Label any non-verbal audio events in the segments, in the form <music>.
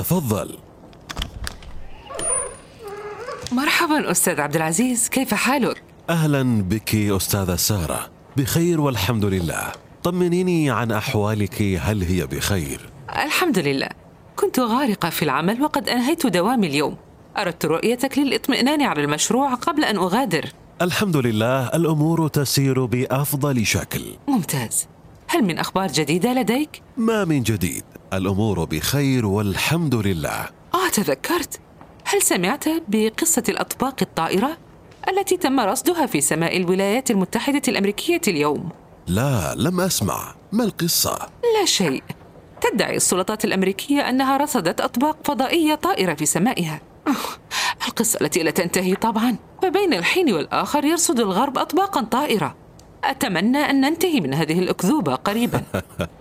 تفضل. مرحبا أستاذ عبد العزيز كيف حالك؟ أهلا بك أستاذة سارة. بخير والحمد لله. طمنيني عن أحوالك هل هي بخير؟ الحمد لله. كنت غارقة في العمل وقد أنهيت دوامي اليوم. أردت رؤيتك للإطمئنان على المشروع قبل أن أغادر. الحمد لله الأمور تسير بأفضل شكل. ممتاز. هل من أخبار جديدة لديك؟ ما من جديد. الأمور بخير والحمد لله. آه تذكرت. هل سمعت بقصة الأطباق الطائرة التي تم رصدها في سماء الولايات المتحدة الأمريكية اليوم؟ لا لم أسمع. ما القصة؟ لا شيء. تدعي السلطات الأمريكية أنها رصدت أطباق فضائية طائرة في سمائها. القصة التي لا تنتهي طبعا وبين الحين والآخر يرصد الغرب أطباقا طائرة. أتمنى أن ننتهي من هذه الأكذوبة قريبا.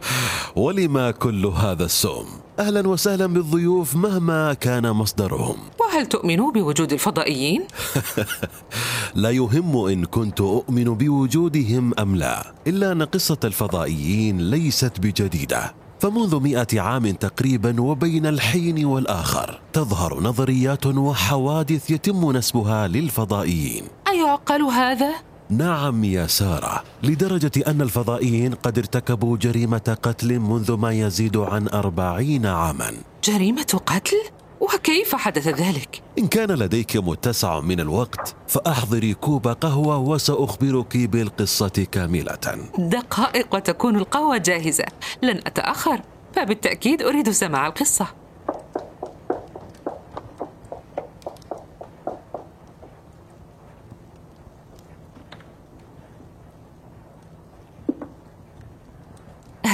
<laughs> ولما كل هذا السوم؟ أهلا وسهلا بالضيوف مهما كان مصدرهم. وهل تؤمنوا بوجود الفضائيين؟ <laughs> لا يهم إن كنت أؤمن بوجودهم أم لا إلا أن قصة الفضائيين ليست بجديدة. فمنذ مئة عام تقريبا وبين الحين والآخر تظهر نظريات وحوادث يتم نسبها للفضائيين. أيعقل هذا؟ نعم يا سارة لدرجة أن الفضائيين قد ارتكبوا جريمة قتل منذ ما يزيد عن أربعين عاما جريمة قتل؟ وكيف حدث ذلك؟ إن كان لديك متسع من الوقت فأحضري كوب قهوة وسأخبرك بالقصة كاملة دقائق وتكون القهوة جاهزة لن أتأخر فبالتأكيد أريد سماع القصة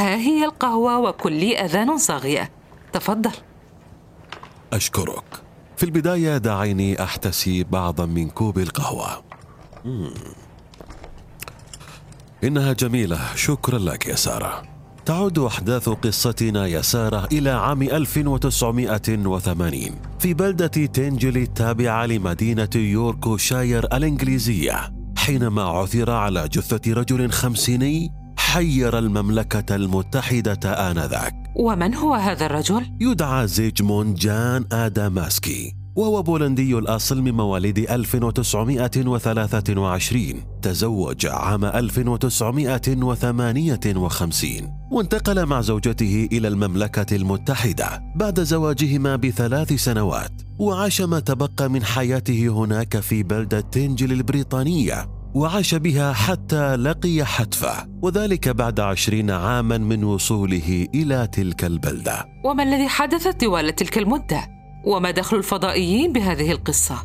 ها هي القهوة وكلي أذان صاغية. تفضل. أشكرك. في البداية دعيني أحتسي بعضا من كوب القهوة. مم. إنها جميلة. شكرا لك يا سارة. تعود أحداث قصتنا يا سارة إلى عام 1980 في بلدة تنجلي التابعة لمدينة يوركوشاير الإنجليزية حينما عثر على جثة رجل خمسيني حير المملكة المتحدة آنذاك. ومن هو هذا الرجل؟ يدعى زيجمون جان آداماسكي وهو بولندي الأصل من مواليد 1923 تزوج عام 1958 وانتقل مع زوجته إلى المملكة المتحدة بعد زواجهما بثلاث سنوات وعاش ما تبقى من حياته هناك في بلدة تنجل البريطانية. وعاش بها حتى لقي حتفه وذلك بعد عشرين عاما من وصوله إلى تلك البلدة وما الذي حدث طوال تلك المدة؟ وما دخل الفضائيين بهذه القصة؟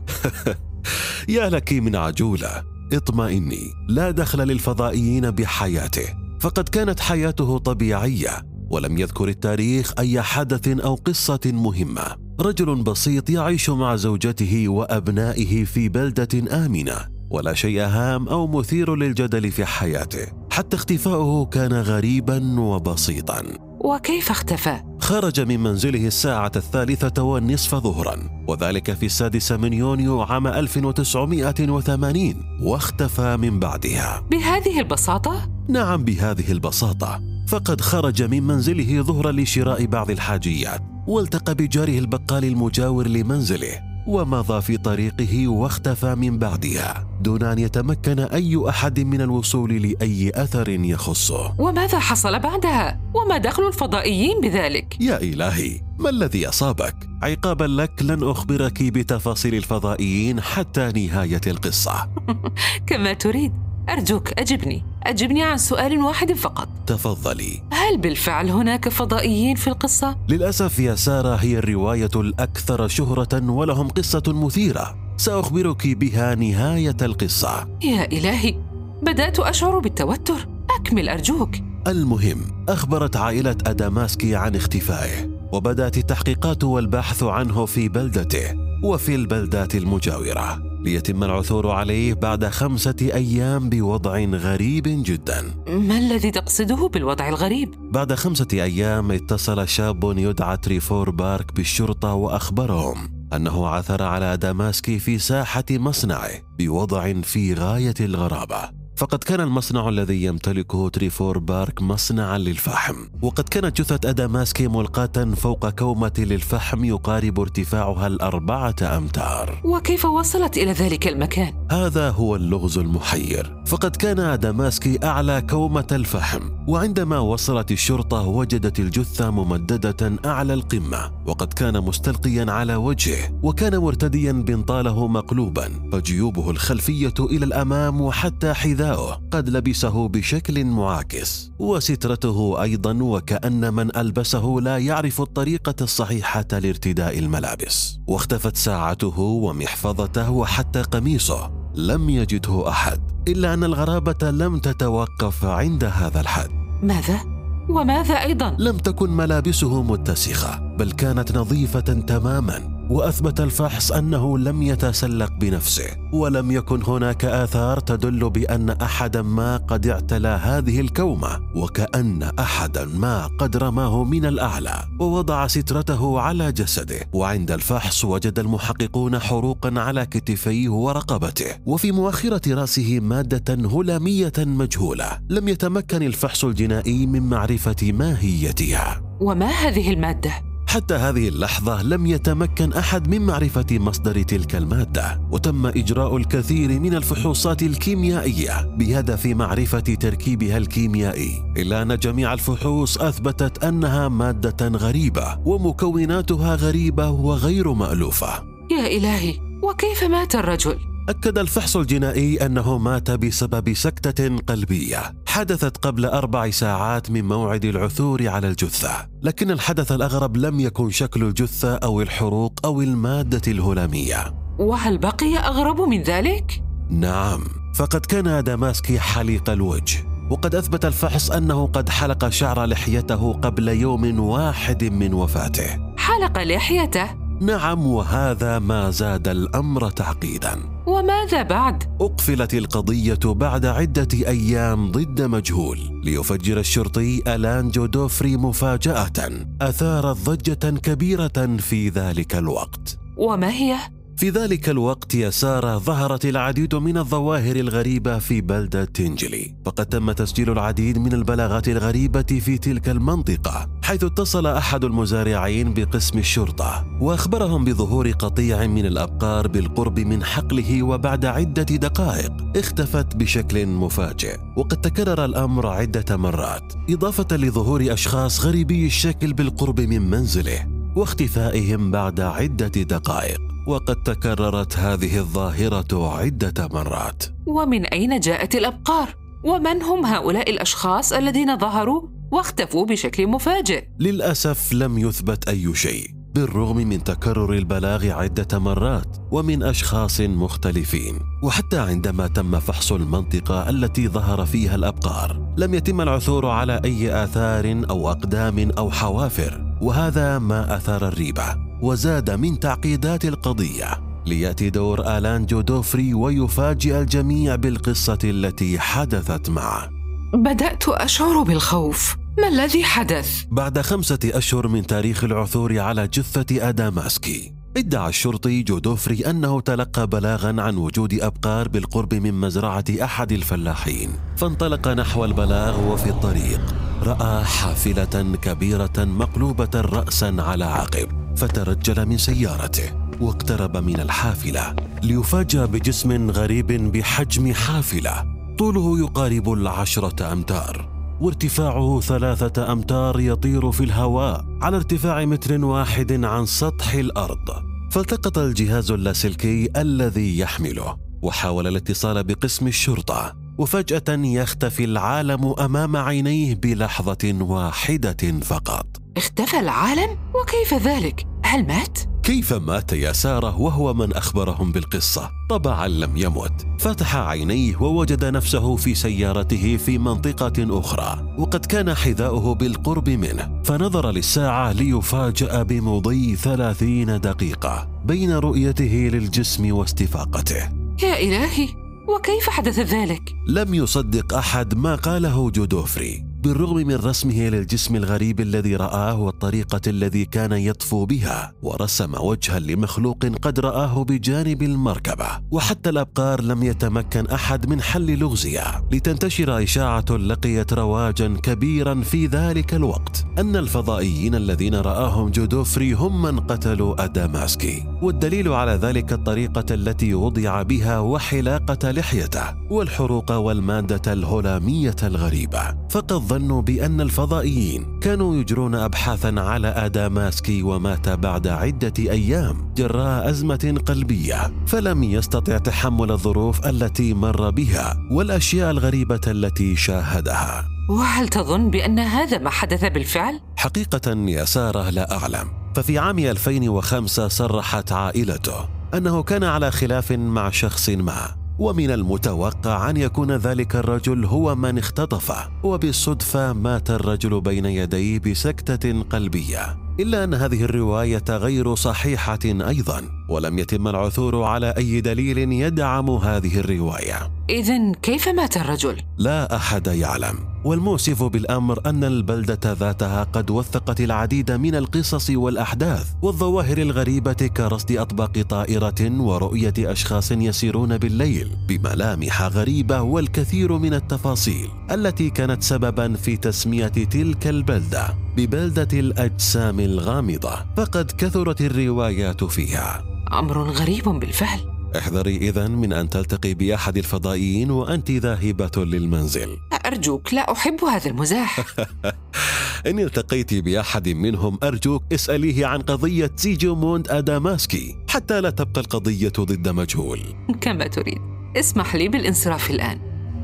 <laughs> يا لك من عجولة اطمئني لا دخل للفضائيين بحياته فقد كانت حياته طبيعية ولم يذكر التاريخ أي حدث أو قصة مهمة رجل بسيط يعيش مع زوجته وأبنائه في بلدة آمنة ولا شيء هام أو مثير للجدل في حياته. حتى اختفاؤه كان غريبا وبسيطا. وكيف اختفى؟ خرج من منزله الساعة الثالثة والنصف ظهرا وذلك في السادس من يونيو عام 1980 واختفى من بعدها. بهذه البساطة؟ نعم بهذه البساطة. فقد خرج من منزله ظهرا لشراء بعض الحاجيات والتقى بجاره البقال المجاور لمنزله. ومضى في طريقه واختفى من بعدها دون أن يتمكن أي أحد من الوصول لأي أثر يخصه. وماذا حصل بعدها؟ وما دخل الفضائيين بذلك؟ يا إلهي ما الذي أصابك؟ عقابا لك لن أخبرك بتفاصيل الفضائيين حتى نهاية القصة. <laughs> كما تريد. أرجوك أجبني. أجبني عن سؤال واحد فقط. تفضلي. هل بالفعل هناك فضائيين في القصة؟ للأسف يا سارة هي الرواية الأكثر شهرة ولهم قصة مثيرة. سأخبرك بها نهاية القصة. يا إلهي بدأت أشعر بالتوتر. أكمل أرجوك. المهم أخبرت عائلة أداماسكي عن اختفائه وبدأت التحقيقات والبحث عنه في بلدته وفي البلدات المجاورة. ليتم العثور عليه بعد خمسة أيام بوضع غريب جدا ما الذي تقصده بالوضع الغريب؟ بعد خمسة أيام اتصل شاب يدعى تريفور بارك بالشرطة وأخبرهم أنه عثر على دماسكي في ساحة مصنعه بوضع في غاية الغرابة فقد كان المصنع الذي يمتلكه تريفور بارك مصنعا للفحم. وقد كانت جثة أداماسكي ملقاة فوق كومة للفحم يقارب ارتفاعها الأربعة أمتار. وكيف وصلت إلى ذلك المكان؟ هذا هو اللغز المحير. فقد كان أداماسكي أعلى كومة الفحم. وعندما وصلت الشرطة وجدت الجثة ممددة أعلى القمة. وقد كان مستلقيا على وجهه. وكان مرتديا بنطاله مقلوبا. فجيوبه الخلفية إلى الأمام وحتى حذاؤه قد لبسه بشكل معاكس وسترته أيضا وكأن من ألبسه لا يعرف الطريقة الصحيحة لارتداء الملابس واختفت ساعته ومحفظته وحتى قميصه لم يجده أحد إلا أن الغرابة لم تتوقف عند هذا الحد ماذا؟ وماذا أيضا؟ لم تكن ملابسه متسخة بل كانت نظيفة تماما وأثبت الفحص أنه لم يتسلق بنفسه ولم يكن هناك آثار تدل بأن أحدا ما قد اعتلى هذه الكومة وكأن أحدا ما قد رماه من الأعلى ووضع سترته على جسده وعند الفحص وجد المحققون حروقا على كتفيه ورقبته وفي مؤخرة رأسه مادة هلامية مجهولة لم يتمكن الفحص الجنائي من معرفة ماهيتها. وما هذه المادة؟ حتى هذه اللحظة لم يتمكن أحد من معرفة مصدر تلك المادة، وتم إجراء الكثير من الفحوصات الكيميائية بهدف معرفة تركيبها الكيميائي، إلا أن جميع الفحوص أثبتت أنها مادة غريبة ومكوناتها غريبة وغير مألوفة. يا إلهي، وكيف مات الرجل؟ أكد الفحص الجنائي أنه مات بسبب سكتة قلبية حدثت قبل أربع ساعات من موعد العثور على الجثة لكن الحدث الأغرب لم يكن شكل الجثة أو الحروق أو المادة الهلامية وهل بقي أغرب من ذلك؟ نعم فقد كان داماسكي حليق الوجه وقد أثبت الفحص أنه قد حلق شعر لحيته قبل يوم واحد من وفاته حلق لحيته؟ نعم وهذا ما زاد الأمر تعقيداً وماذا بعد؟ أقفلت القضية بعد عدة أيام ضد مجهول ليفجر الشرطي ألان جودوفري مفاجأة أثارت ضجة كبيرة في ذلك الوقت وما هي؟ في ذلك الوقت يا سارة ظهرت العديد من الظواهر الغريبة في بلدة تنجلي فقد تم تسجيل العديد من البلاغات الغريبة في تلك المنطقة حيث اتصل أحد المزارعين بقسم الشرطة وأخبرهم بظهور قطيع من الأبقار بالقرب من حقله وبعد عدة دقائق اختفت بشكل مفاجئ. وقد تكرر الأمر عدة مرات إضافة لظهور أشخاص غريبي الشكل بالقرب من منزله واختفائهم بعد عدة دقائق. وقد تكررت هذه الظاهرة عدة مرات. ومن أين جاءت الأبقار؟ ومن هم هؤلاء الأشخاص الذين ظهروا؟ واختفوا بشكل مفاجئ؟ للأسف لم يثبت أي شيء بالرغم من تكرر البلاغ عدة مرات ومن أشخاص مختلفين وحتى عندما تم فحص المنطقة التي ظهر فيها الأبقار لم يتم العثور على أي آثار أو أقدام أو حوافر وهذا ما أثار الريبة وزاد من تعقيدات القضية. ليأتي دور آلان جودوفري ويفاجئ الجميع بالقصة التي حدثت معه. بدأت أشعر بالخوف. ما الذي حدث؟ بعد خمسة أشهر من تاريخ العثور على جثة أداماسكي ادعى الشرطي جودوفري أنه تلقى بلاغا عن وجود أبقار بالقرب من مزرعة أحد الفلاحين فانطلق نحو البلاغ وفي الطريق رأى حافلة كبيرة مقلوبة رأسا على عقب فترجل من سيارته واقترب من الحافلة ليفاجأ بجسم غريب بحجم حافلة طوله يقارب العشرة أمتار وارتفاعه ثلاثة أمتار يطير في الهواء على ارتفاع متر واحد عن سطح الأرض. فالتقط الجهاز اللاسلكي الذي يحمله وحاول الاتصال بقسم الشرطة وفجأة يختفي العالم أمام عينيه بلحظة واحدة فقط. اختفى العالم؟ وكيف ذلك؟ هل مات؟ كيف مات يا سارة وهو من أخبرهم بالقصة؟ طبعا لم يمت. فتح عينيه ووجد نفسه في سيارته في منطقة أخرى وقد كان حذاؤه بالقرب منه. فنظر للساعة ليفاجأ بمضي ثلاثين دقيقة بين رؤيته للجسم واستفاقته. يا إلهي وكيف حدث ذلك؟ لم يصدق أحد ما قاله جودوفري. بالرغم من رسمه للجسم الغريب الذي رآه والطريقة الذي كان يطفو بها ورسم وجها لمخلوق قد رآه بجانب المركبة. وحتى الأبقار لم يتمكن أحد من حل لغزها لتنتشر إشاعة لقيت رواجا كبيرا في ذلك الوقت أن الفضائيين الذين رآهم جودوفري هم من قتلوا أداماسكي. والدليل على ذلك الطريقة التي وضع بها وحلاقة لحيته والحروق والمادة الهلامية الغريبة. فقد ظنوا بأن الفضائيين كانوا يجرون أبحاثا على أداماسكي ومات بعد عدة أيام جراء أزمة قلبية فلم يستطع تحمل الظروف التي مر بها والأشياء الغريبة التي شاهدها. وهل تظن بأن هذا ما حدث بالفعل؟ حقيقة يا سارة لا أعلم. ففي عام 2005 صرحت عائلته أنه كان على خلاف مع شخص ما. ومن المتوقع أن يكون ذلك الرجل هو من اختطفه وبالصدفة مات الرجل بين يديه بسكتة قلبية. إلا أن هذه الرواية غير صحيحة أيضا ولم يتم العثور على أي دليل يدعم هذه الرواية. إذا كيف مات الرجل؟ لا أحد يعلم. والمؤسف بالأمر أن البلدة ذاتها قد وثقت العديد من القصص والأحداث والظواهر الغريبة كرصد أطباق طائرة ورؤية أشخاص يسيرون بالليل بملامح غريبة والكثير من التفاصيل التي كانت سببا في تسمية تلك البلدة ببلدة الأجسام الغامضة فقد كثرت الروايات فيها. أمر غريب بالفعل. احذري إذا من أن تلتقي بأحد الفضائيين وأنت ذاهبة للمنزل. أرجوك لا أحب هذا المزاح. <laughs> إن التقيت بأحد منهم أرجوك اسأليه عن قضية سيجوموند أداماسكي حتى لا تبقى القضية ضد مجهول. كما تريد. اسمح لي بالانصراف الآن.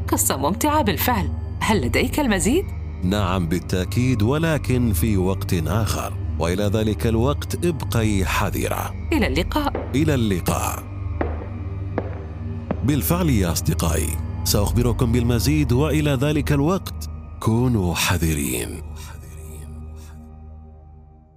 قصة ممتعة بالفعل. هل لديك المزيد؟ نعم بالتأكيد ولكن في وقت آخر. وإلى ذلك الوقت ابقي حذرة إلى اللقاء. إلى اللقاء. بالفعل يا أصدقائي. سأخبركم بالمزيد وإلى ذلك الوقت. كونوا حذرين.